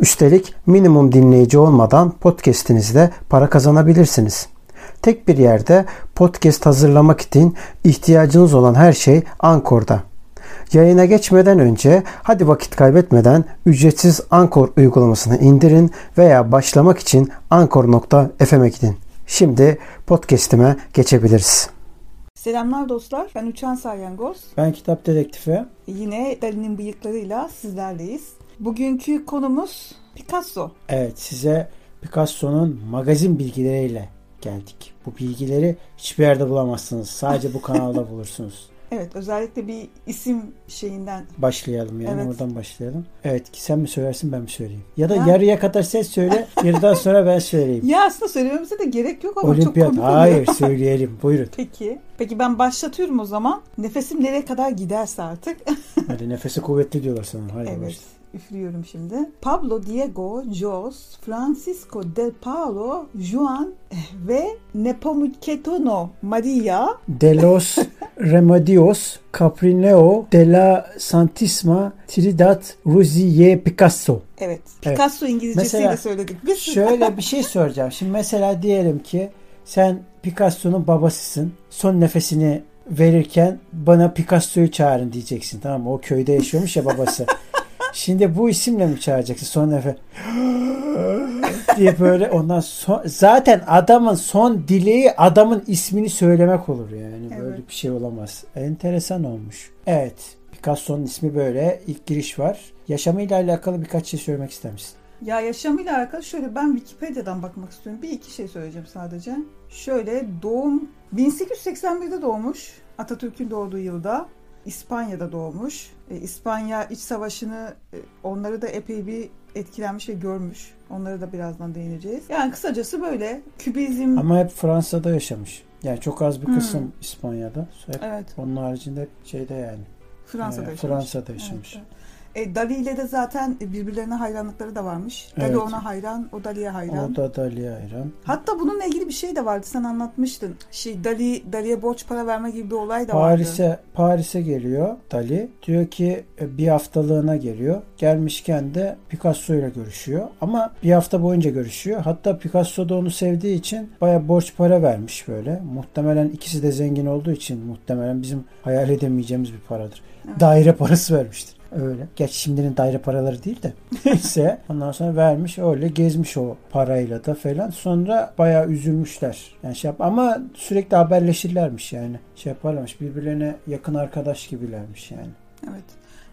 Üstelik minimum dinleyici olmadan podcast'inizde para kazanabilirsiniz. Tek bir yerde podcast hazırlamak için ihtiyacınız olan her şey Ankor'da. Yayına geçmeden önce hadi vakit kaybetmeden ücretsiz Ankor uygulamasını indirin veya başlamak için ankor.fm'e gidin. Şimdi podcast'ime geçebiliriz. Selamlar dostlar. Ben Uçan Salyangoz. Ben kitap dedektifi. Yine Dali'nin bıyıklarıyla sizlerleyiz. Bugünkü konumuz Picasso. Evet size Picasso'nun magazin bilgileriyle geldik. Bu bilgileri hiçbir yerde bulamazsınız. Sadece bu kanalda bulursunuz. Evet özellikle bir isim şeyinden. Başlayalım yani Evet. oradan başlayalım. Evet sen mi söylersin ben mi söyleyeyim? Ya da Ya. yarıya kadar sen söyle yarıdan sonra ben söyleyeyim. Ya aslında söylememize de gerek yok ama çok Olimpiyat komik oluyor. hayır söyleyelim buyurun. Peki. Peki ben başlatıyorum o zaman. Nefesim nereye kadar giderse artık. Hadi nefesi kuvvetli diyorlar sana. Hadi evet. başla. Üflüyorum şimdi. Pablo Diego Jos, Francisco del Paolo, Juan ve Nepomuceno Maria De los Remedios Caprineo de la Santisma Trinidad Ruziye Picasso. Evet. Evet. Picasso İngilizcesiyle Mesela söyledik. Biz Şöyle bir şey soracağım. Şimdi mesela diyelim ki sen Picasso'nun babasısın. Son nefesini verirken bana Picasso'yu çağırın diyeceksin. Tamam mı? O köyde yaşıyormuş ya babası. Şimdi bu isimle mi çağıracaksın son nefes? diye böyle ondan son, zaten adamın son dileği adamın ismini söylemek olur yani. Böyle Evet. bir şey olamaz. Enteresan olmuş. Evet. Picasso'nun ismi böyle. İlk giriş var. Yaşamıyla alakalı birkaç şey söylemek ister misin? Ya yaşamıyla alakalı şöyle ben Wikipedia'dan bakmak istiyorum. Bir iki şey söyleyeceğim sadece. Şöyle doğum 1881'de doğmuş. Atatürk'ün doğduğu yılda. İspanya'da doğmuş. E, İspanya iç savaşını e, onları da epey bir etkilenmiş ve görmüş. Onları da birazdan değineceğiz. Yani kısacası böyle kübizm Ama hep Fransa'da yaşamış. Yani çok az bir Hmm. kısım İspanya'da. Hep evet onun haricinde şeyde yani. Fransa'da e, yaşamış. Fransa'da yaşamış. Evet, evet. E, Dali ile de zaten birbirlerine hayranlıkları da varmış. Dali Evet. ona hayran, o Dali'ye hayran. O da Dali'ye hayran. Hatta bununla ilgili bir şey de vardı. Sen anlatmıştın. Şey Dali Dali'ye borç para verme gibi bir olay da vardı. Paris'e Paris'e geliyor Dali. Diyor ki e, bir haftalığına geliyor. Gelmişken de Picasso ile görüşüyor. Ama bir hafta boyunca görüşüyor. Hatta Picasso da onu sevdiği için baya borç para vermiş böyle. Muhtemelen ikisi de zengin olduğu için muhtemelen bizim hayal edemeyeceğimiz bir paradır. Evet. Daire parası vermiştir. Öyle. Gerçi şimdinin daire paraları değil de. Neyse. Ondan sonra vermiş öyle gezmiş o parayla da falan. Sonra bayağı üzülmüşler. Yani şey yap ama sürekli haberleşirlermiş yani. Şey yaparlarmış. Birbirlerine yakın arkadaş gibilermiş yani. Evet.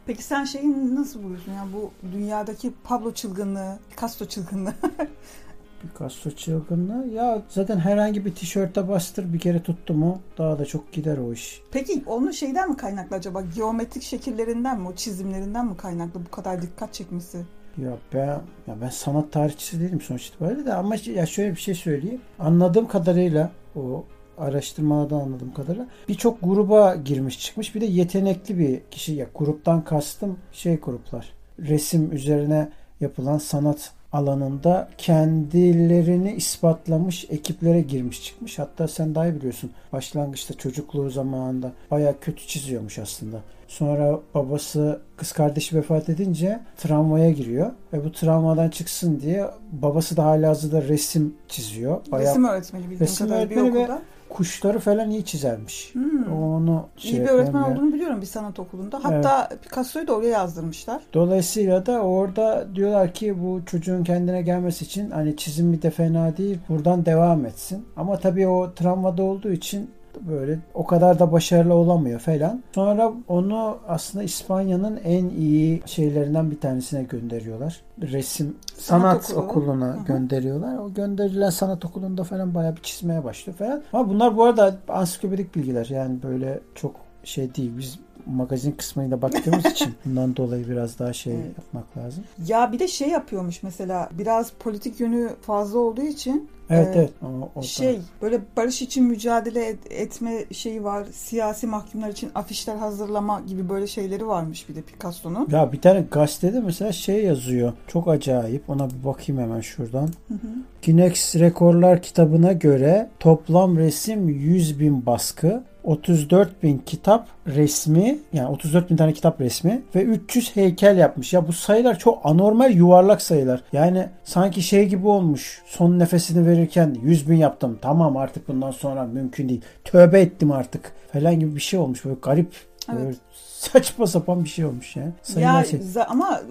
Peki sen şeyi nasıl buluyorsun? Yani bu dünyadaki Pablo çılgınlığı, Picasso çılgınlığı. Picasso çılgınlığı. Ya zaten herhangi bir tişörte bastır bir kere tuttu mu daha da çok gider o iş. Peki onun şeyden mi kaynaklı acaba? Geometrik şekillerinden mi? O çizimlerinden mi kaynaklı bu kadar dikkat çekmesi? Ya ben ya ben sanat tarihçisi değilim sonuç itibariyle de ama ya şöyle bir şey söyleyeyim. Anladığım kadarıyla o araştırmalardan anladığım kadarıyla birçok gruba girmiş çıkmış. Bir de yetenekli bir kişi ya gruptan kastım şey gruplar. Resim üzerine yapılan sanat alanında kendilerini ispatlamış ekiplere girmiş çıkmış. Hatta sen daha iyi biliyorsun. Başlangıçta çocukluğu zamanında bayağı kötü çiziyormuş aslında. Sonra babası kız kardeşi vefat edince travmaya giriyor ve bu travmadan çıksın diye babası da halihazırda resim çiziyor. Bayağı Resim öğretmeni bildiğim Resim kadarıyla bir öğretmeni ve okulda. Kuşları falan iyi çizermiş. Hmm. Onu şey İyi bir öğretmen ya. olduğunu biliyorum bir sanat okulunda. Hatta Picasso'yu da oraya yazdırmışlar. Dolayısıyla da orada diyorlar ki bu çocuğun kendine gelmesi için hani çizimi de fena değil buradan devam etsin. Ama tabii o travmada olduğu için böyle o kadar da başarılı olamıyor falan. Sonra onu aslında İspanya'nın en iyi şeylerinden bir tanesine gönderiyorlar. Resim sanat, Sanat okulu. okuluna Hı hı. gönderiyorlar. O gönderilen sanat okulunda falan bayağı bir çizmeye başlıyor falan. Ama bunlar bu arada ansiklopedik bilgiler. Yani böyle çok şey değil. Biz magazin kısmıyla baktığımız için bundan dolayı biraz daha şey Evet. yapmak lazım. Ya bir de şey yapıyormuş mesela biraz politik yönü fazla olduğu için Evet Ee, evet. O, o Şey böyle barış için mücadele et- etme şeyi var. Siyasi mahkumlar için afişler hazırlama gibi böyle şeyleri varmış bir de Picasso'nun. Ya bir tane gazetede mesela şey yazıyor. Çok acayip. Ona bir bakayım hemen şuradan. Hı hı. Guinness Rekorlar kitabına göre toplam resim 100 bin baskı, 34 bin kitap resmi yani 34 bin tane kitap resmi ve 300 heykel yapmış. Ya bu sayılar çok anormal yuvarlak sayılar. Yani sanki şey gibi olmuş. Son nefesini verirken 100 bin yaptım. Tamam artık bundan sonra mümkün değil. Tövbe ettim artık falan gibi bir şey olmuş. Böyle garip Evet. böyle saçma sapan bir şey olmuş ya. Sayılar Ya şey. ama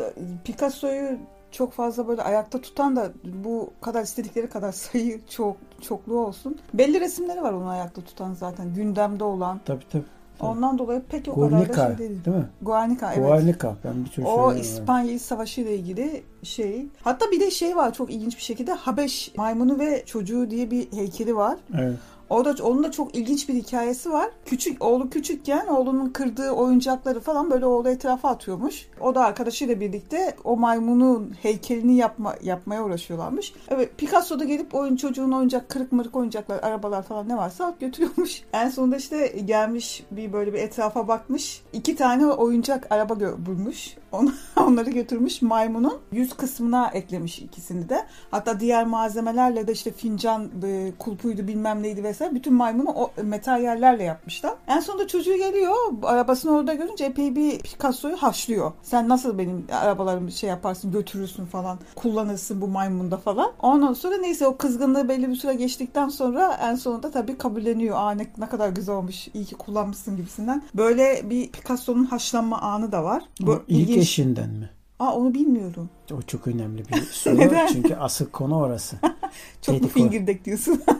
Picasso'yu çok fazla böyle ayakta tutan da bu kadar istedikleri kadar sayı çok çokluğu olsun. Belli resimleri var onu ayakta tutan zaten gündemde olan. Tabii tabii. Tabii. Ondan dolayı pek o kadar da Guernica şey değil. değil mi? Guernica evet. Guernica. Ben bir türlü O. İspanya Savaşı ile ilgili şey. Hatta bir de şey var çok ilginç bir şekilde Habeş maymunu ve çocuğu diye bir heykeli var. Evet. O da onun da çok ilginç bir hikayesi var. Küçük oğlu küçükken oğlunun kırdığı oyuncakları falan böyle oğlu etrafa atıyormuş. O da arkadaşıyla birlikte o maymunun heykelini yapma yapmaya uğraşıyorlarmış. Evet Picasso da gelip oyun çocuğun oyuncak kırık mırık oyuncaklar, arabalar falan ne varsa götürüyormuş. En sonunda işte gelmiş bir böyle bir etrafa bakmış. iki tane oyuncak araba gö- bulmuş. Onu, onları götürmüş maymunun yüz kısmına eklemiş ikisini de. Hatta diğer malzemelerle de işte fincan, e, kulpuydu bilmem neydi vesaire. Bütün maymunu o materyallerle yapmışlar. En sonunda çocuğu geliyor. Arabasını orada görünce epey bir Picasso'yu haşlıyor. Sen nasıl benim arabalarımı şey yaparsın götürürsün falan. Kullanırsın bu maymunda falan. Ondan sonra neyse o kızgınlığı belli bir süre geçtikten sonra en sonunda tabii kabulleniyor. Aa ne, ne kadar güzel olmuş. iyi ki kullanmışsın gibisinden. Böyle bir Picasso'nun haşlanma anı da var. Bu Bu ilk ilginç. eşinden mi? Aa onu bilmiyorum. O çok önemli bir soru. Neden? Çünkü asıl konu orası. Çok mu Dedikodu. fingirdek diyorsun?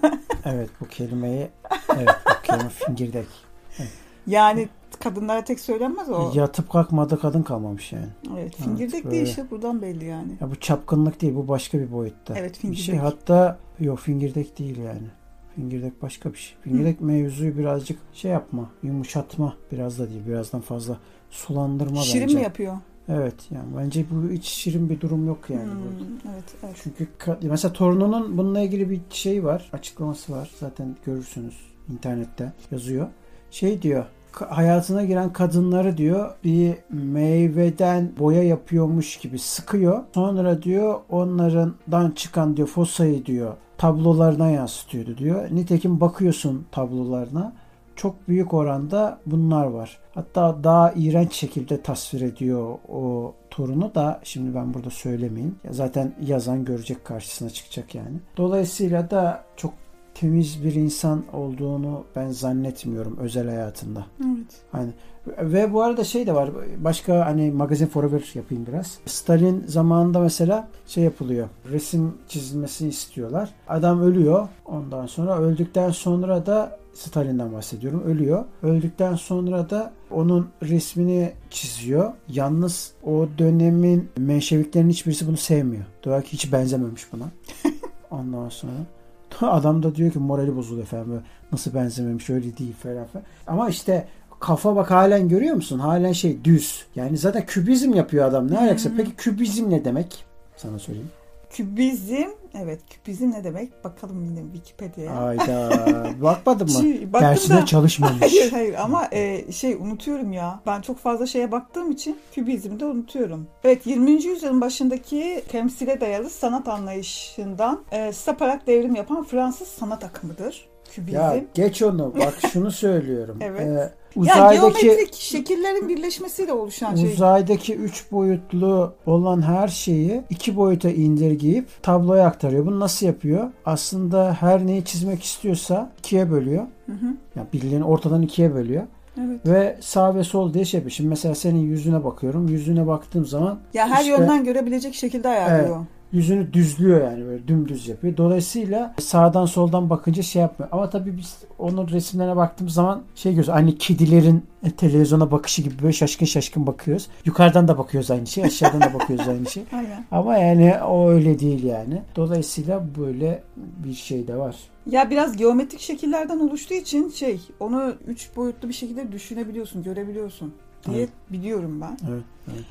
Evet bu kelimeyi evet bu kelime fingirdek. yani kadınlara tek söylenmez o. Yatıp kalkmadı kadın kalmamış yani. Evet fingirdek böyle. değil işte buradan belli yani. Ya bu çapkınlık değil bu başka bir boyutta. Evet bir fingirdek. şey hatta yok fingirdek değil yani. Fingirdek başka bir şey. Fingirdek mevzuyu birazcık şey yapma, yumuşatma biraz da değil, birazdan fazla sulandırma Şirin bence. mi yapıyor? Evet yani bence bu hiç şirin bir durum yok yani. Hmm, burada. evet, evet. Çünkü mesela torununun bununla ilgili bir şey var. Açıklaması var. Zaten görürsünüz internette yazıyor. Şey diyor. Hayatına giren kadınları diyor bir meyveden boya yapıyormuş gibi sıkıyor. Sonra diyor onlardan çıkan diyor fosayı diyor tablolarına yansıtıyordu diyor. Nitekim bakıyorsun tablolarına çok büyük oranda bunlar var. Hatta daha iğrenç şekilde tasvir ediyor o torunu da şimdi ben burada söylemeyeyim. Zaten yazan görecek karşısına çıkacak yani. Dolayısıyla da çok temiz bir insan olduğunu ben zannetmiyorum özel hayatında. Evet. Hani ve bu arada şey de var. Başka hani magazin forever yapayım biraz. Stalin zamanında mesela şey yapılıyor. Resim çizilmesini istiyorlar. Adam ölüyor. Ondan sonra öldükten sonra da Stalin'den bahsediyorum. Ölüyor. Öldükten sonra da onun resmini çiziyor. Yalnız o dönemin Menşeviklerin hiçbirisi bunu sevmiyor. Diyorlar ki hiç benzememiş buna. Ondan sonra adam da diyor ki morali bozuluyor efendim. Böyle, Nasıl benzememiş öyle değil falan filan. Ama işte kafa bak halen görüyor musun? Halen şey düz. Yani zaten kübizm yapıyor adam. Ne alakası? Peki kübizm ne demek? Sana söyleyeyim. Kübizm, evet kübizm ne demek? Bakalım yine Wikipedia'ya. Ayda. Bakmadın mı? Dersine da- çalışmamış. Hayır hayır ama e, şey unutuyorum ya. Ben çok fazla şeye baktığım için kübizmi de unutuyorum. Evet 20. yüzyılın başındaki temsile dayalı sanat anlayışından e, saparak devrim yapan Fransız sanat akımıdır. Kübizm. Ya geç onu. Bak şunu söylüyorum. Evet. Ee, Ya uzaydaki geometrik şekillerin birleşmesiyle oluşan şey. uzaydaki üç boyutlu olan her şeyi iki boyuta indirgeyip tabloya aktarıyor. Bunu nasıl yapıyor? Aslında her neyi çizmek istiyorsa ikiye bölüyor. Hı hı. Yani bildiğin ortadan ikiye bölüyor. Evet. Ve sağ ve sol diye şey yapıyor. Şimdi mesela senin yüzüne bakıyorum. Yüzüne baktığım zaman Ya her İşte- yönden görebilecek şekilde ayarlıyor. Yüzünü düzlüyor yani böyle dümdüz yapıyor. Dolayısıyla sağdan soldan bakınca şey yapmıyor. Ama tabii biz onun resimlerine baktığımız zaman şey görüyoruz. Aynı kedilerin televizyona bakışı gibi böyle şaşkın şaşkın bakıyoruz. Yukarıdan da bakıyoruz aynı şey. Aşağıdan da bakıyoruz aynı şey. Aynen. Ama yani o öyle değil yani. Dolayısıyla böyle bir şey de var. Ya biraz geometrik şekillerden oluştuğu için şey onu üç boyutlu bir şekilde düşünebiliyorsun, görebiliyorsun diye Evet. biliyorum ben. Evet. evet.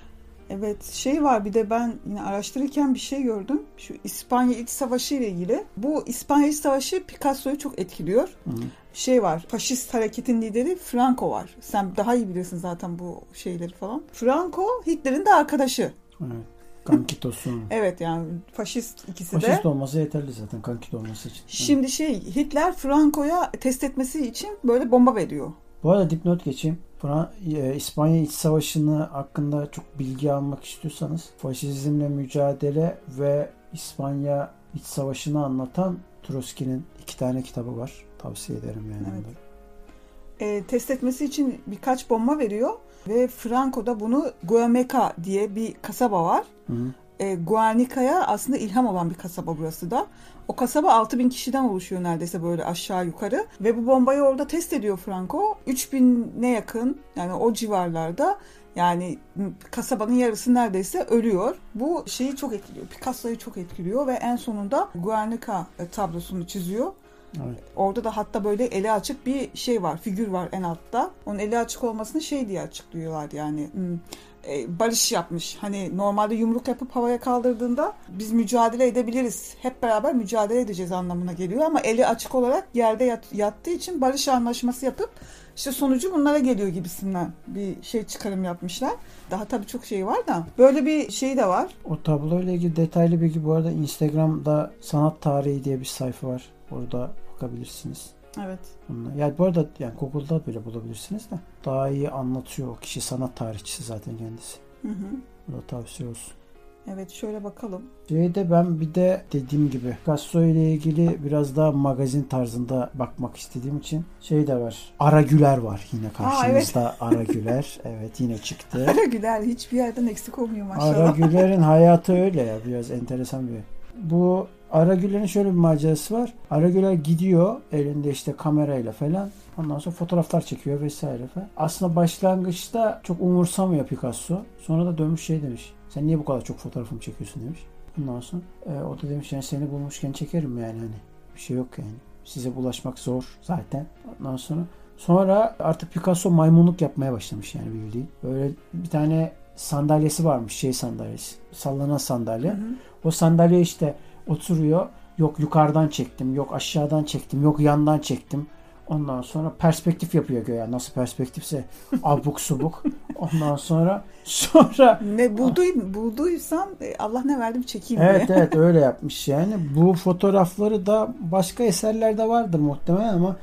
Evet şey var bir de ben yine araştırırken bir şey gördüm. Şu İspanya İç Savaşı ile ilgili. Bu İspanya İç Savaşı Picasso'yu çok etkiliyor. Hı. Şey var faşist hareketin lideri Franco var. Sen daha iyi bilirsin zaten bu şeyleri falan. Franco Hitler'in de arkadaşı. Evet. Kankitosu. Evet yani faşist ikisi de. Faşist olması yeterli zaten kankit olması için. Şimdi şey Hitler Franco'ya test etmesi için böyle bomba veriyor. Bu arada dipnot geçeyim. E, İspanya İç Savaşı'nı hakkında çok bilgi almak istiyorsanız faşizmle mücadele ve İspanya İç Savaşı'nı anlatan Trotsky'nin iki tane kitabı var. Tavsiye ederim yani. Evet. onları. E, test etmesi için birkaç bomba veriyor. Ve Franco da bunu Guameca diye bir kasaba var. Hı hı. E, Guernica'ya aslında ilham olan bir kasaba burası da. O kasaba 6000 kişiden oluşuyor neredeyse böyle aşağı yukarı. Ve bu bombayı orada test ediyor Franco. 3000'e yakın yani o civarlarda yani kasabanın yarısı neredeyse ölüyor. Bu şeyi çok etkiliyor. Picasso'yu çok etkiliyor ve en sonunda Guernica e, tablosunu çiziyor. Evet. Orada da hatta böyle eli açık bir şey var, figür var en altta. Onun eli açık olmasını şey diye açıklıyorlar yani. E, barış yapmış. Hani normalde yumruk yapıp havaya kaldırdığında biz mücadele edebiliriz. Hep beraber mücadele edeceğiz anlamına geliyor ama eli açık olarak yerde yat- yattığı için barış anlaşması yapıp işte sonucu bunlara geliyor gibisinden bir şey çıkarım yapmışlar. Daha tabii çok şey var da. Böyle bir şey de var. O tabloyla ilgili detaylı bilgi bu arada Instagram'da sanat tarihi diye bir sayfa var. Orada bakabilirsiniz. Evet. Yani bu arada yani Google'da bile bulabilirsiniz de daha iyi anlatıyor o kişi sanat tarihçisi zaten kendisi. Hı hı. Bu da tavsiye olsun. Evet şöyle bakalım. Şeyde ben bir de dediğim gibi Picasso ile ilgili biraz daha magazin tarzında bakmak istediğim için şey de var. Ara Güler var yine karşımızda. Ara Güler. Evet yine çıktı. Ara Güler hiçbir yerden eksik olmuyor maşallah. Ara Güler'in hayatı öyle ya biraz enteresan bir. Bu Ara Güler'in şöyle bir macerası var. Ara Güler gidiyor elinde işte kamerayla falan. Ondan sonra fotoğraflar çekiyor vesaire falan. Aslında başlangıçta çok umursamıyor Picasso. Sonra da dönmüş şey demiş. Sen niye bu kadar çok fotoğrafımı çekiyorsun demiş. Ondan sonra e, o da demiş yani seni bulmuşken çekerim yani hani. Bir şey yok yani. Size ulaşmak zor zaten. Ondan sonra sonra artık Picasso maymunluk yapmaya başlamış yani bildiğin. Böyle bir tane sandalyesi varmış şey sandalyesi. Sallanan sandalye. Hı hı. O sandalye işte oturuyor. Yok yukarıdan çektim, yok aşağıdan çektim, yok yandan çektim. Ondan sonra perspektif yapıyor göğe. Nasıl perspektifse abuk subuk. Ondan sonra sonra Ne bulduy, bulduysam e, Allah ne verdim çekeyim evet diye. evet öyle yapmış yani. Bu fotoğrafları da başka eserlerde vardır muhtemelen ama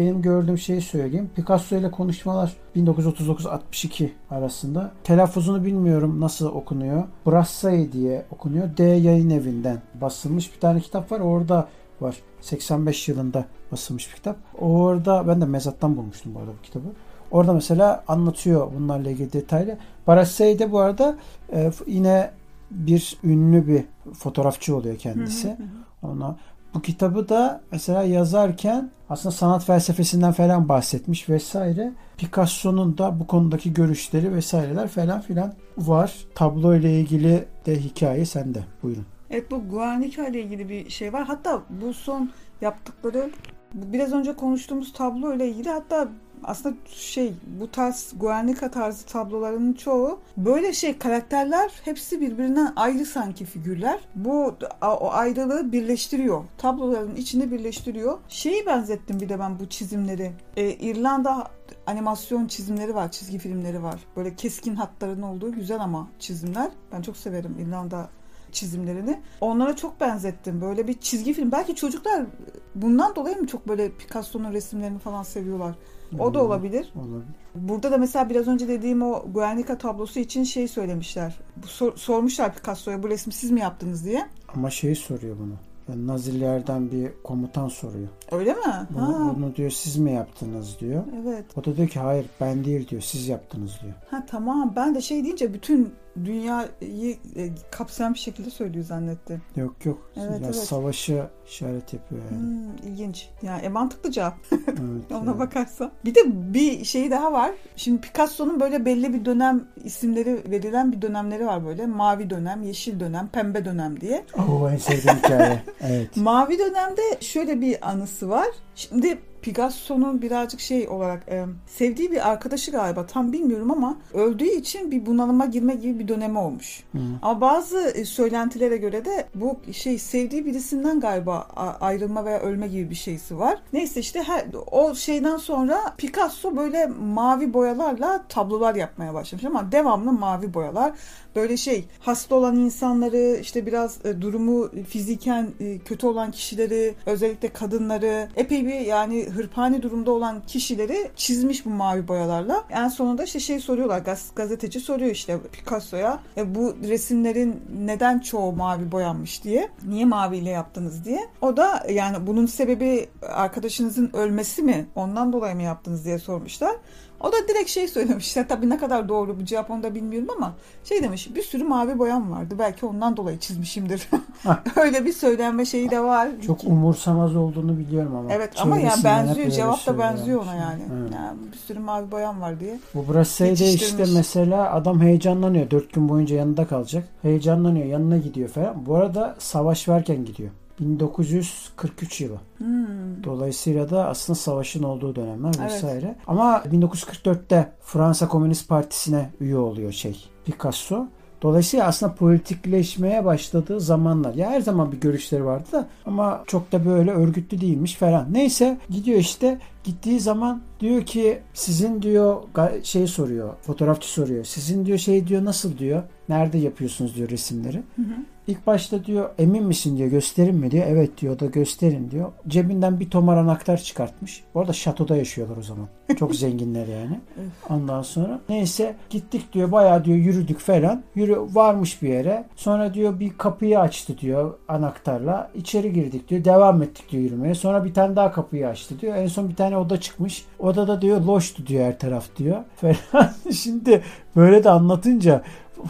benim gördüğüm şeyi söyleyeyim. Picasso ile konuşmalar 1939-62 arasında. Telaffuzunu bilmiyorum nasıl okunuyor. Brassai diye okunuyor. D yayın evinden basılmış bir tane kitap var. Orada var. 85 yılında basılmış bir kitap. Orada ben de mezattan bulmuştum bu arada bu kitabı. Orada mesela anlatıyor bunlarla ilgili detaylı. Brassai de bu arada e, yine bir ünlü bir fotoğrafçı oluyor kendisi. Ona bu kitabı da mesela yazarken aslında sanat felsefesinden falan bahsetmiş vesaire. Picasso'nun da bu konudaki görüşleri vesaireler falan filan var. Tablo ile ilgili de hikaye sende. Buyurun. Evet bu Guernica ile ilgili bir şey var. Hatta bu son yaptıkları biraz önce konuştuğumuz tablo ile ilgili hatta aslında şey bu tarz Guernica tarzı tabloların çoğu böyle şey karakterler hepsi birbirinden ayrı sanki figürler. Bu o ayrılığı birleştiriyor. Tabloların içini birleştiriyor. Şeyi benzettim bir de ben bu çizimleri. Ee, İrlanda animasyon çizimleri var, çizgi filmleri var. Böyle keskin hatların olduğu güzel ama çizimler. Ben çok severim İrlanda çizimlerini. Onlara çok benzettim. Böyle bir çizgi film. Belki çocuklar bundan dolayı mı çok böyle Picasso'nun resimlerini falan seviyorlar? O da olabilir. Olabilir. Burada da mesela biraz önce dediğim o Guernica tablosu için şey söylemişler. Sor- sormuşlar Picasso'ya bu resmi siz mi yaptınız diye. Ama şey soruyor bunu. Yani Nazilerden bir komutan soruyor. Öyle mi? Bunu, Ha, bunu diyor siz mi yaptınız diyor. evet. O da diyor ki hayır ben değil diyor siz yaptınız diyor. Ha tamam. Ben de şey deyince bütün dünyayı e, kapsayan bir şekilde söylüyor zannettim. Yok yok. Evet, yani evet. Savaşı işaret yapıyor yani. Hmm, ilginç. Yani e, mantıklı cevap. evet, Ona yani. bakarsan. Bir de bir şey daha var. Şimdi Picasso'nun böyle belli bir dönem isimleri verilen bir dönemleri var böyle. Mavi dönem, yeşil dönem, pembe dönem diye. Oo, en sevdiğim hikaye. Evet. Mavi dönemde şöyle bir anısı var. Şimdi Picasso'nun birazcık şey olarak e, sevdiği bir arkadaşı galiba tam bilmiyorum ama öldüğü için bir bunalıma girme gibi bir dönemi olmuş. Hı. Ama bazı e, söylentilere göre de bu şey sevdiği birisinden galiba ayrılma veya ölme gibi bir şeysi var. Neyse işte her, o şeyden sonra Picasso böyle mavi boyalarla tablolar yapmaya başlamış ama devamlı mavi boyalar. Böyle şey hasta olan insanları işte biraz e, durumu fiziken e, kötü olan kişileri özellikle kadınları epey bir yani hırpani durumda olan kişileri çizmiş bu mavi boyalarla. En sonunda işte şey soruyorlar gaz, gazeteci soruyor işte Picasso'ya e, bu resimlerin neden çoğu mavi boyanmış diye. Niye maviyle yaptınız diye. O da yani bunun sebebi arkadaşınızın ölmesi mi? Ondan dolayı mı yaptınız diye sormuşlar. O da direkt şey söylemiş. Ya, tabii ne kadar doğru bu cevap onu da bilmiyorum ama şey demiş bir sürü mavi boyam vardı. Belki ondan dolayı çizmişimdir. Öyle bir söylenme şeyi de var. Çok umursamaz olduğunu biliyorum ama. Evet ama yani benziyor. Cevap da benziyor ona yani. Evet. yani. Bir sürü mavi boyam var diye. Bu Brassey'de işte mesela adam heyecanlanıyor. Dört gün boyunca yanında kalacak. Heyecanlanıyor. Yanına gidiyor falan. Bu arada savaş varken gidiyor. 1943 yılı. Hmm. Dolayısıyla da aslında savaşın olduğu dönemler Evet. vesaire. Ama 1944'te Fransa Komünist Partisi'ne üye oluyor şey Picasso. Dolayısıyla aslında politikleşmeye başladığı zamanlar. Ya her zaman bir görüşleri vardı da ama çok da böyle örgütlü değilmiş falan. Neyse gidiyor işte gittiği zaman diyor ki sizin diyor şey soruyor fotoğrafçı soruyor. Sizin diyor şey diyor nasıl diyor nerede yapıyorsunuz diyor resimleri. Hı hı. İlk başta diyor emin misin diyor gösterin mi diyor. Evet diyor da gösterin diyor. Cebinden bir tomar anahtar çıkartmış. Bu arada şatoda yaşıyorlar o zaman. Çok zenginler yani. Ondan sonra neyse gittik diyor bayağı diyor yürüdük falan. Yürü varmış bir yere. Sonra diyor bir kapıyı açtı diyor anahtarla. İçeri girdik diyor. Devam ettik diyor yürümeye. Sonra bir tane daha kapıyı açtı diyor. En son bir tane oda çıkmış. Odada diyor loştu diyor her taraf diyor. Falan. Şimdi böyle de anlatınca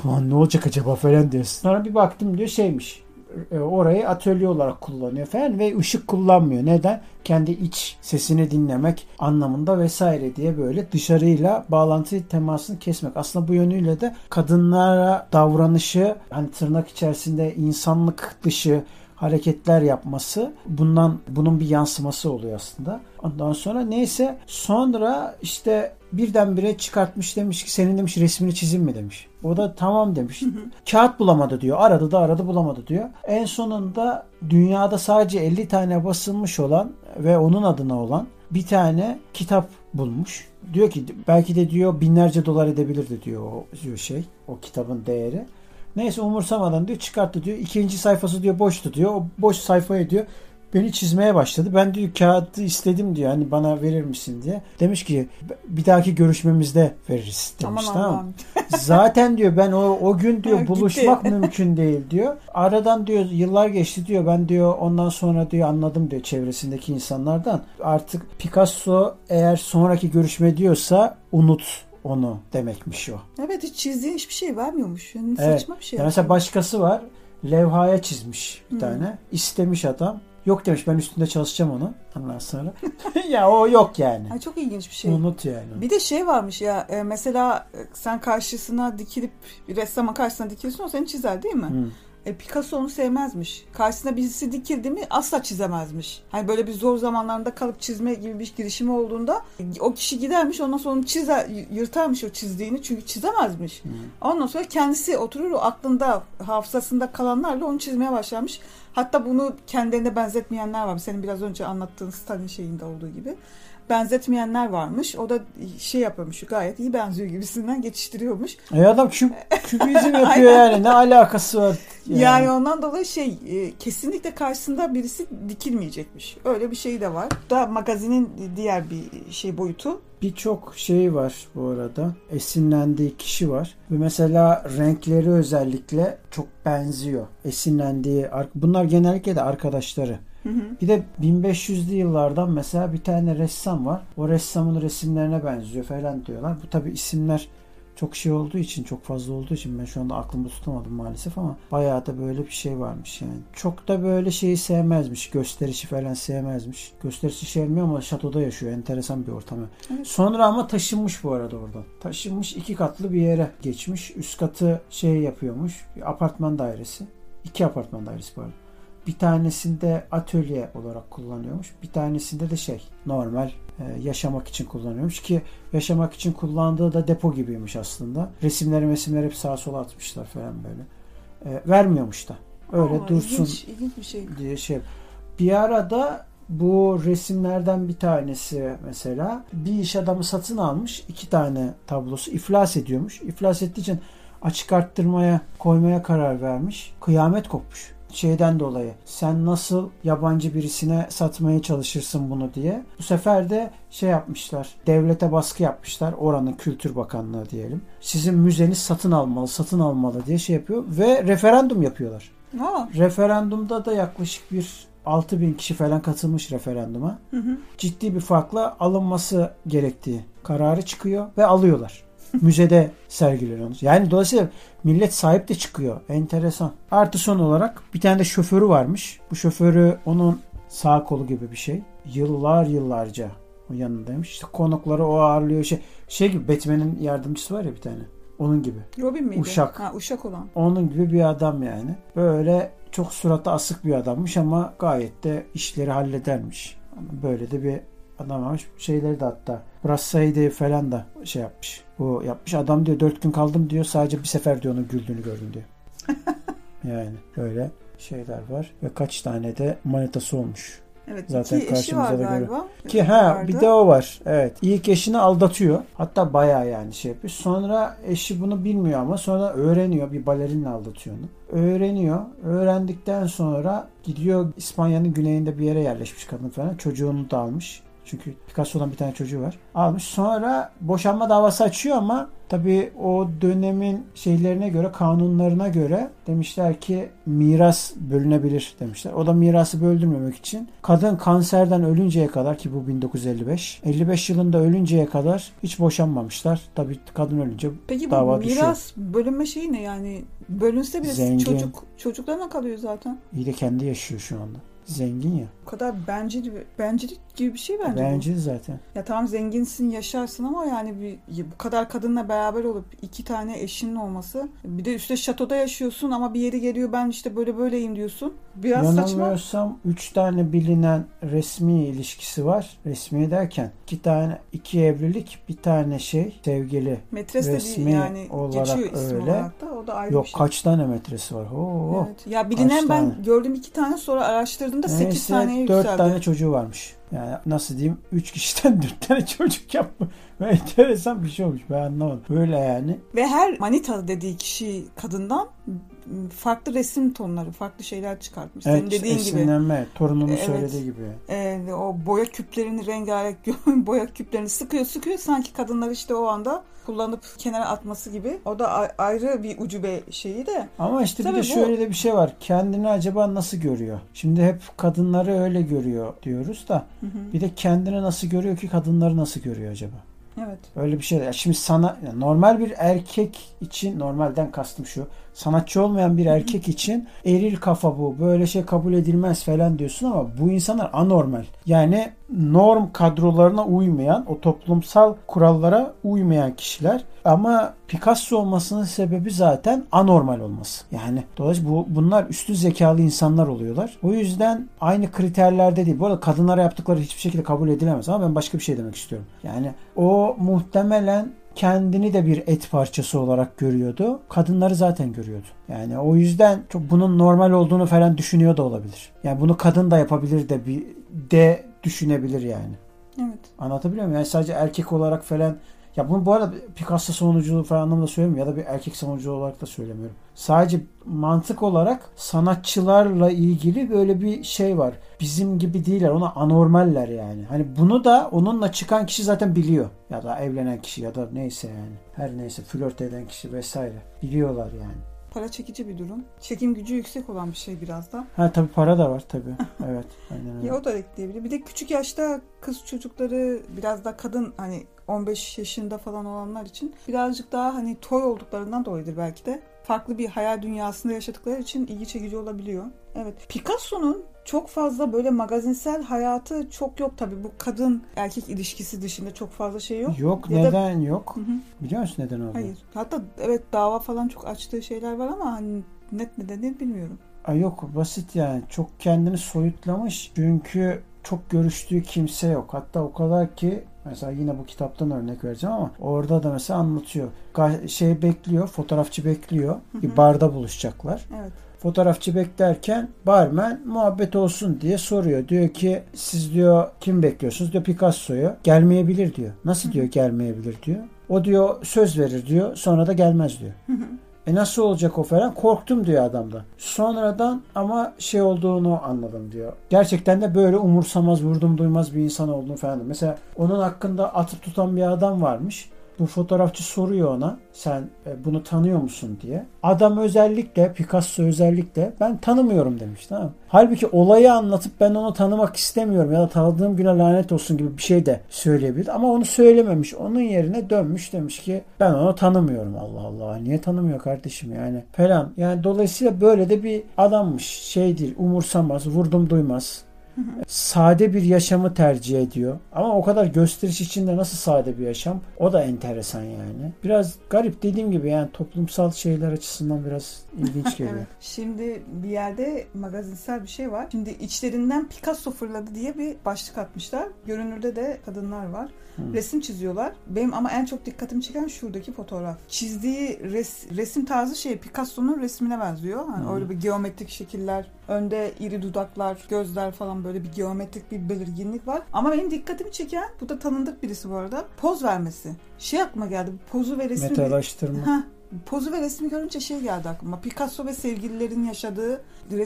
Ulan ne olacak acaba falan diyorsun. Sonra bir baktım diyor şeymiş. e, Orayı atölye olarak kullanıyor falan ve ışık kullanmıyor. Neden? Kendi iç sesini dinlemek anlamında vesaire diye böyle dışarıyla bağlantı temasını kesmek. Aslında bu yönüyle de kadınlara davranışı hani tırnak içerisinde insanlık dışı hareketler yapması bundan bunun bir yansıması oluyor aslında. Ondan sonra neyse sonra işte birdenbire çıkartmış demiş ki senin demiş resmini çizeyim mi demiş. O da tamam demiş. Kağıt bulamadı diyor. Aradı da aradı bulamadı diyor. En sonunda dünyada sadece 50 tane basılmış olan ve onun adına olan bir tane kitap bulmuş. Diyor ki belki de diyor binlerce dolar edebilirdi diyor o diyor şey o kitabın değeri. Neyse umursamadan diyor çıkarttı diyor. İkinci sayfası diyor boştu diyor. O boş sayfaya diyor beni çizmeye başladı. Ben diyor kağıdı istedim diyor. Hani bana verir misin diye. Demiş ki bir dahaki görüşmemizde veririz demiş Aman tamam. Zaten diyor ben o o gün diyor buluşmak mümkün değil diyor. Aradan diyor yıllar geçti diyor. Ben diyor ondan sonra diyor anladım diyor çevresindeki insanlardan. Artık Picasso eğer sonraki görüşme diyorsa unut onu demekmiş o. Evet hiç çizdiğin hiçbir şey vermiyormuş. Yani Evet. saçma bir şey. Ya mesela başkası var. Levhaya çizmiş bir Hı. tane. İstemiş adam. Yok demiş ben üstünde çalışacağım onu. Ondan sonra. ya o yok yani. Ay, çok ilginç bir şey. Unut yani. Bir de şey varmış ya e, mesela e, sen karşısına dikilip bir ressamın karşısına dikilirsin o seni çizer değil mi? Hı. E, Picasso onu sevmezmiş. Karşısına birisi dikildi mi asla çizemezmiş. Hani böyle bir zor zamanlarında kalıp çizme gibi bir girişimi olduğunda o kişi gidermiş ondan sonra onu çizer, yırtarmış o çizdiğini çünkü çizemezmiş. Ondan sonra kendisi oturur o aklında hafızasında kalanlarla onu çizmeye başlamış. Hatta bunu kendilerine benzetmeyenler var. Senin biraz önce anlattığın Stalin şeyinde olduğu gibi. Benzetmeyenler varmış. O da şey yapıyormuş gayet iyi benziyor gibisinden geçiştiriyormuş. E adam küp, kübizm yapıyor yani. Ne alakası var? Yani, ondan dolayı şey e, kesinlikle karşısında birisi dikilmeyecekmiş. Öyle bir şey de var. Da magazinin diğer bir şey boyutu. Birçok şey var bu arada. Esinlendiği kişi var. Ve mesela renkleri özellikle çok benziyor. Esinlendiği, ar- bunlar genellikle de arkadaşları. Hı hı. Bir de 1500'lü yıllardan mesela bir tane ressam var. O ressamın resimlerine benziyor falan diyorlar. Bu tabi isimler çok şey olduğu için, çok fazla olduğu için ben şu anda aklımda tutamadım maalesef ama bayağı da böyle bir şey varmış yani. Çok da böyle şeyi sevmezmiş. Gösterişi falan sevmezmiş. Gösterişi sevmiyor ama şatoda yaşıyor. Enteresan bir ortamı. Evet. Sonra ama taşınmış bu arada oradan. Taşınmış iki katlı bir yere geçmiş. Üst katı şey yapıyormuş. Bir apartman dairesi. İki apartman dairesi pardon. Bir tanesinde atölye olarak kullanıyormuş. Bir tanesinde de şey normal e, yaşamak için kullanıyormuş ki yaşamak için kullandığı da depo gibiymiş aslında. Resimleri mesimleri hep sağa sola atmışlar falan böyle. E, vermiyormuş da. Öyle Aa, dursun ilginç, ilginç bir şey. diye şey. Bir arada bu resimlerden bir tanesi mesela bir iş adamı satın almış. iki tane tablosu iflas ediyormuş. İflas ettiği için açık arttırmaya koymaya karar vermiş. Kıyamet kopmuş. Şeyden dolayı sen nasıl yabancı birisine satmaya çalışırsın bunu diye. Bu sefer de şey yapmışlar. Devlete baskı yapmışlar. Oranın Kültür Bakanlığı diyelim. Sizin müzeniz satın almalı, satın almalı diye şey yapıyor ve referandum yapıyorlar. Aa, Referandumda da yaklaşık bir 6 bin kişi falan katılmış referanduma. hı hı. Ciddi bir farkla alınması gerektiği kararı çıkıyor ve alıyorlar. Müzede sergileniyor. Yani dolayısıyla millet sahip de çıkıyor. Enteresan. Artı son olarak bir tane de şoförü varmış. Bu şoförü onun sağ kolu gibi bir şey. Yıllar yıllarca o yanındaymış. İşte konukları o ağırlıyor. Şey, şey gibi Batman'in yardımcısı var ya bir tane. Onun gibi. Robin miydi? Uşak. Ha, uşak olan. Onun gibi bir adam yani. Böyle çok suratı asık bir adammış ama gayet de işleri halledermiş. Böyle de bir adam varmış. Şeyleri de hatta Brassai'de falan da şey yapmış. Bu yapmış. Adam diyor dört gün kaldım diyor. Sadece bir sefer diyor onun güldüğünü gördüm diyor. yani böyle şeyler var. Ve kaç tane de manitası olmuş. Evet. Zaten iki eşi var da galiba. Ki ha Vardı. bir de o var. Evet. İlk eşini aldatıyor. Hatta bayağı yani şey yapıyor. Sonra eşi bunu bilmiyor ama sonra öğreniyor. Bir balerinle aldatıyor onu. Öğreniyor. Öğrendikten sonra gidiyor İspanya'nın güneyinde bir yere yerleşmiş kadın falan. Çocuğunu da almış. Çünkü Picasso'dan bir tane çocuğu var. Almış. Sonra boşanma davası açıyor ama tabii o dönemin şeylerine göre, kanunlarına göre demişler ki miras bölünebilir demişler. O da mirası böldürmemek için kadın kanserden ölünceye kadar ki bu 1955. 55 yılında ölünceye kadar hiç boşanmamışlar. Tabii kadın ölünce Peki bu dava düşüyor. miras bölünme şeyi ne yani? Bölünse bile Zengin. çocuk çocuklarına kalıyor zaten. iyi de kendi yaşıyor şu anda. Zengin ya. O kadar bencil, bencillik gibi bir şey bence bu. Bencil zaten. Ya tamam zenginsin yaşarsın ama yani bir, bu kadar kadınla beraber olup iki tane eşinin olması. Bir de üstte şatoda yaşıyorsun ama bir yeri geliyor ben işte böyle böyleyim diyorsun. Biraz saçma. Yanılmıyorsam 3 tane bilinen resmi ilişkisi var. Resmi derken iki tane iki evlilik bir tane şey sevgili. Metres de resmi yani olarak geçiyor isim öyle. olarak da o da ayrı Yok bir şey. kaç tane metresi var? Oo. Evet. Ya bilinen ben tane? gördüm iki tane sonra araştırdığımda sekiz Neyse taneye 4 yükseldi. tane çocuğu varmış. Yani nasıl diyeyim 3 kişiden 4 tane çocuk yapma. Ve enteresan bir şey olmuş ben anlamadım. Böyle yani. Ve her manita dediği kişi kadından farklı resim tonları, farklı şeyler çıkartmış. Senin Evet dediğin gibi. esinlenme. Torunumun Evet. söylediği gibi. Ve o boya küplerini rengarenk boya küplerini sıkıyor sıkıyor sanki kadınlar işte o anda kullanıp kenara atması gibi. O da ayrı bir ucube şeyi de. Ama işte bir Tabii de bu- şöyle de bir şey var. Kendini acaba nasıl görüyor? Şimdi hep kadınları öyle görüyor diyoruz da Hı hı. bir de kendini nasıl görüyor ki kadınları nasıl görüyor acaba? Evet. Öyle bir şey. Ya Şimdi sana normal bir erkek için normalden kastım şu. Sanatçı olmayan bir erkek için eril kafa bu. Böyle şey kabul edilmez falan diyorsun ama bu insanlar anormal. Yani norm kadrolarına uymayan, o toplumsal kurallara uymayan kişiler. Ama Picasso olmasının sebebi zaten anormal olması. Yani dolayısıyla bu, bunlar üstün zekalı insanlar oluyorlar. O yüzden aynı kriterlerde değil. Bu arada kadınlara yaptıkları hiçbir şekilde kabul edilemez ama ben başka bir şey demek istiyorum. Yani o muhtemelen kendini de bir et parçası olarak görüyordu. Kadınları zaten görüyordu. Yani o yüzden çok bunun normal olduğunu falan düşünüyor da olabilir. Yani bunu kadın da yapabilir de bir de düşünebilir yani. Evet. Anlatabiliyor muyum? Yani sadece erkek olarak falan ya bunu bu arada Picasso savunuculuğu falan anlamda söylemiyorum ya da bir erkek savunucu olarak da söylemiyorum. Sadece mantık olarak sanatçılarla ilgili böyle bir şey var. Bizim gibi değiller. Ona anormaller yani. Hani bunu da onunla çıkan kişi zaten biliyor. Ya da evlenen kişi ya da neyse yani. Her neyse flört eden kişi vesaire. Biliyorlar yani. Para çekici bir durum. Çekim gücü yüksek olan bir şey biraz da. Ha tabii para da var tabii. Evet. Aynen öyle. Ya o da ekleyebilir. Bir de küçük yaşta kız çocukları biraz da kadın hani 15 yaşında falan olanlar için birazcık daha hani toy olduklarından dolayıdır belki de. Farklı bir hayal dünyasında yaşadıkları için ilgi çekici olabiliyor. Evet. Picasso'nun çok fazla böyle magazinsel hayatı çok yok tabii. Bu kadın erkek ilişkisi dışında çok fazla şey yok. Yok Ya da- neden yok? Hı hı. Biliyor musun neden olduğunu? Hayır. Hatta evet dava falan çok açtığı şeyler var ama hani net nedeni bilmiyorum. Ay yok basit yani. Çok kendini soyutlamış. Çünkü çok görüştüğü kimse yok. Hatta o kadar ki mesela yine bu kitaptan örnek vereceğim ama orada da mesela anlatıyor. Şey bekliyor, fotoğrafçı bekliyor. Bir barda buluşacaklar. Evet. Fotoğrafçı beklerken barmen muhabbet olsun diye soruyor. Diyor ki siz diyor kim bekliyorsunuz? Diyor Picasso'yu. Gelmeyebilir diyor. Nasıl diyor gelmeyebilir diyor. O diyor söz verir diyor. Sonra da gelmez diyor. E nasıl olacak o falan? Korktum diyor adamdan. Sonradan ama şey olduğunu anladım diyor. Gerçekten de böyle umursamaz, vurdum duymaz bir insan olduğunu falan. Mesela onun hakkında atıp tutan bir adam varmış. Bu fotoğrafçı soruyor ona sen e, bunu tanıyor musun diye. Adam özellikle Picasso özellikle ben tanımıyorum demiş tamam? Halbuki olayı anlatıp ben onu tanımak istemiyorum ya da tanıdığım güne lanet olsun gibi bir şey de söyleyebilir. Ama onu söylememiş. Onun yerine dönmüş demiş ki ben onu tanımıyorum. Allah Allah niye tanımıyor kardeşim yani falan. Yani dolayısıyla böyle de bir adammış. Şey değil umursamaz vurdum duymaz sade bir yaşamı tercih ediyor. Ama o kadar gösteriş içinde nasıl sade bir yaşam? O da enteresan yani. Biraz garip dediğim gibi yani toplumsal şeyler açısından biraz ilginç geliyor. Evet. Şimdi bir yerde magazinsel bir şey var. Şimdi içlerinden Picasso fırladı diye bir başlık atmışlar. Görünürde de kadınlar var. Hı. Resim çiziyorlar. Benim ama en çok dikkatimi çeken şuradaki fotoğraf. Çizdiği res- resim tarzı şey Picasso'nun resmine benziyor. Hani öyle bir geometrik şekiller, önde iri dudaklar, gözler falan böyle bir geometrik bir belirginlik var. Ama benim dikkatimi çeken, bu da tanındık birisi bu arada, poz vermesi. Şey aklıma geldi, bu pozu ve resmi... Metalaştırma. Ha, pozu ve resmi görünce şey geldi aklıma. Picasso ve sevgililerin yaşadığı,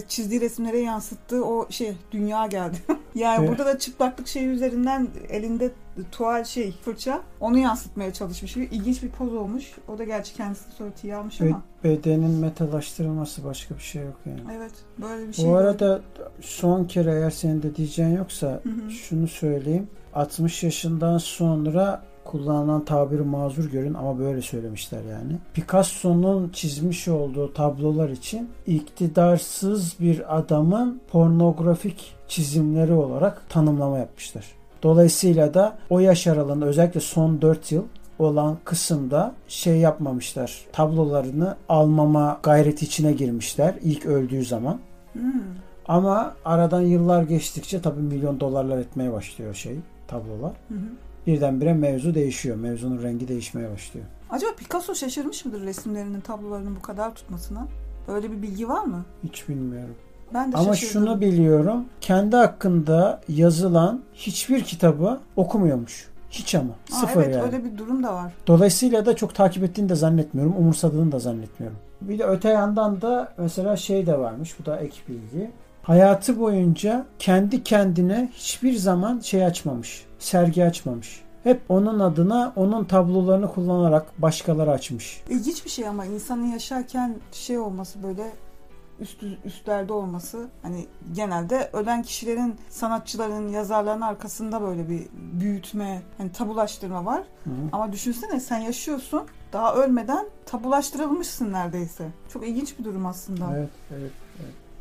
çizdiği resimlere yansıttığı o şey dünya geldi. yani Evet. burada da çıplaklık şeyi üzerinden elinde tuval şey fırça onu yansıtmaya çalışmış. Bir ilginç bir poz olmuş. O da gerçi kendisi sonra tiye almış ama. bedenin metalaştırılması başka bir şey yok yani. Evet böyle bir şey. Bu arada son kere eğer senin de diyeceğin yoksa Hı hı. şunu söyleyeyim. 60 yaşından sonra kullanılan tabiri mazur görün ama böyle söylemişler yani. Picasso'nun çizmiş olduğu tablolar için iktidarsız bir adamın pornografik çizimleri olarak tanımlama yapmışlar. Dolayısıyla da o yaş aralığında özellikle son 4 yıl olan kısımda şey yapmamışlar. Tablolarını almama gayreti içine girmişler ilk öldüğü zaman. Hmm. Ama aradan yıllar geçtikçe tabii milyon dolarlar etmeye başlıyor şey tablolar. Hı hı. Birdenbire mevzu değişiyor. Mevzunun rengi değişmeye başlıyor. Acaba Picasso şaşırmış mıdır resimlerinin tablolarının bu kadar tutmasına? Öyle bir bilgi var mı? Hiç bilmiyorum. Ben de Ama şaşırdım. şunu biliyorum. Kendi hakkında yazılan hiçbir kitabı okumuyormuş. Hiç ama. Aa, Sıfır evet yani. öyle bir durum da var. Dolayısıyla da çok takip ettiğini de zannetmiyorum. Umursadığını da zannetmiyorum. Bir de öte yandan da mesela şey de varmış. Bu da ek bilgi. Hayatı boyunca kendi kendine hiçbir zaman şey açmamış. Sergi açmamış. Hep onun adına onun tablolarını kullanarak başkaları açmış. İlginç bir şey ama insanın yaşarken şey olması böyle üst üstlerde olması hani genelde ölen kişilerin sanatçıların yazarların arkasında böyle bir büyütme hani tabulaştırma var Hı ama düşünsene sen yaşıyorsun daha ölmeden tabulaştırılmışsın neredeyse çok ilginç bir durum aslında Evet, evet.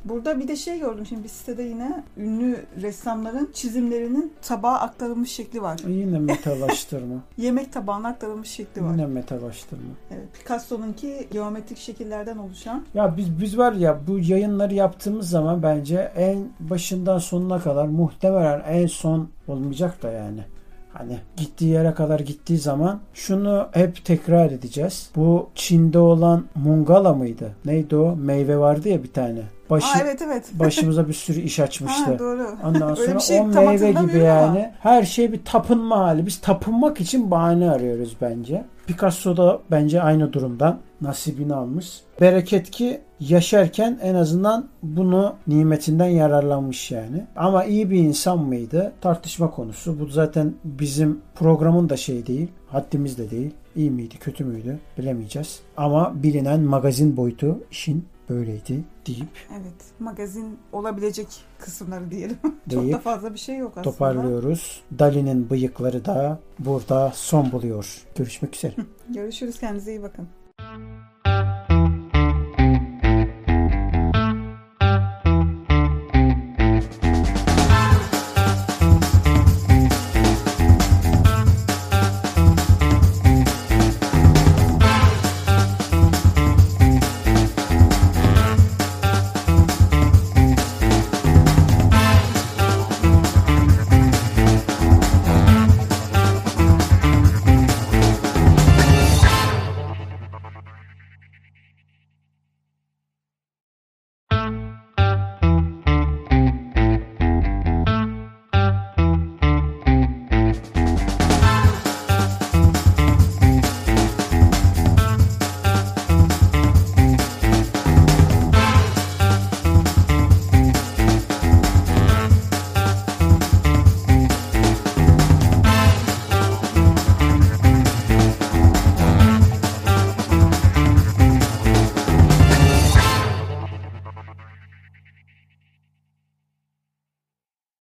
Burada bir de şey gördüm şimdi bir sitede yine ünlü ressamların çizimlerinin tabağa aktarılmış şekli var Yine metalaştırma. yemek tabağına aktarılmış şekli var Yine metalaştırma. evet, Picasso'nunki geometrik şekillerden oluşan Ya biz biz var ya bu yayınları yaptığımız zaman bence en başından sonuna kadar muhtemelen en son olmayacak da yani. Hani gittiği yere kadar gittiği zaman şunu hep tekrar edeceğiz. Bu Çin'de olan Mungala mıydı? Neydi o? Meyve vardı ya bir tane. Başı, Aa evet evet. başımıza bir sürü iş açmıştı. Ha, doğru. Ondan sonra şey o meyve gibi hatırlamıyorum ama. yani her şey bir tapınma hali. Biz tapınmak için bahane arıyoruz bence. Picasso da bence aynı durumdan nasibini almış. Bereket ki yaşarken en azından bunu nimetinden yararlanmış yani. Ama iyi bir insan mıydı? Tartışma konusu. Bu zaten bizim programın da şey değil. Haddimiz de değil. İyi miydi, kötü müydü bilemeyeceğiz. Ama bilinen magazin boyutu işin böyleydi deyip Evet. Magazin olabilecek kısımları diyelim. Çok da deyip fazla bir şey yok aslında. toparlıyoruz. Dali'nin bıyıkları da burada son buluyor. Görüşmek üzere. Görüşürüz. Kendinize iyi bakın. Thank you.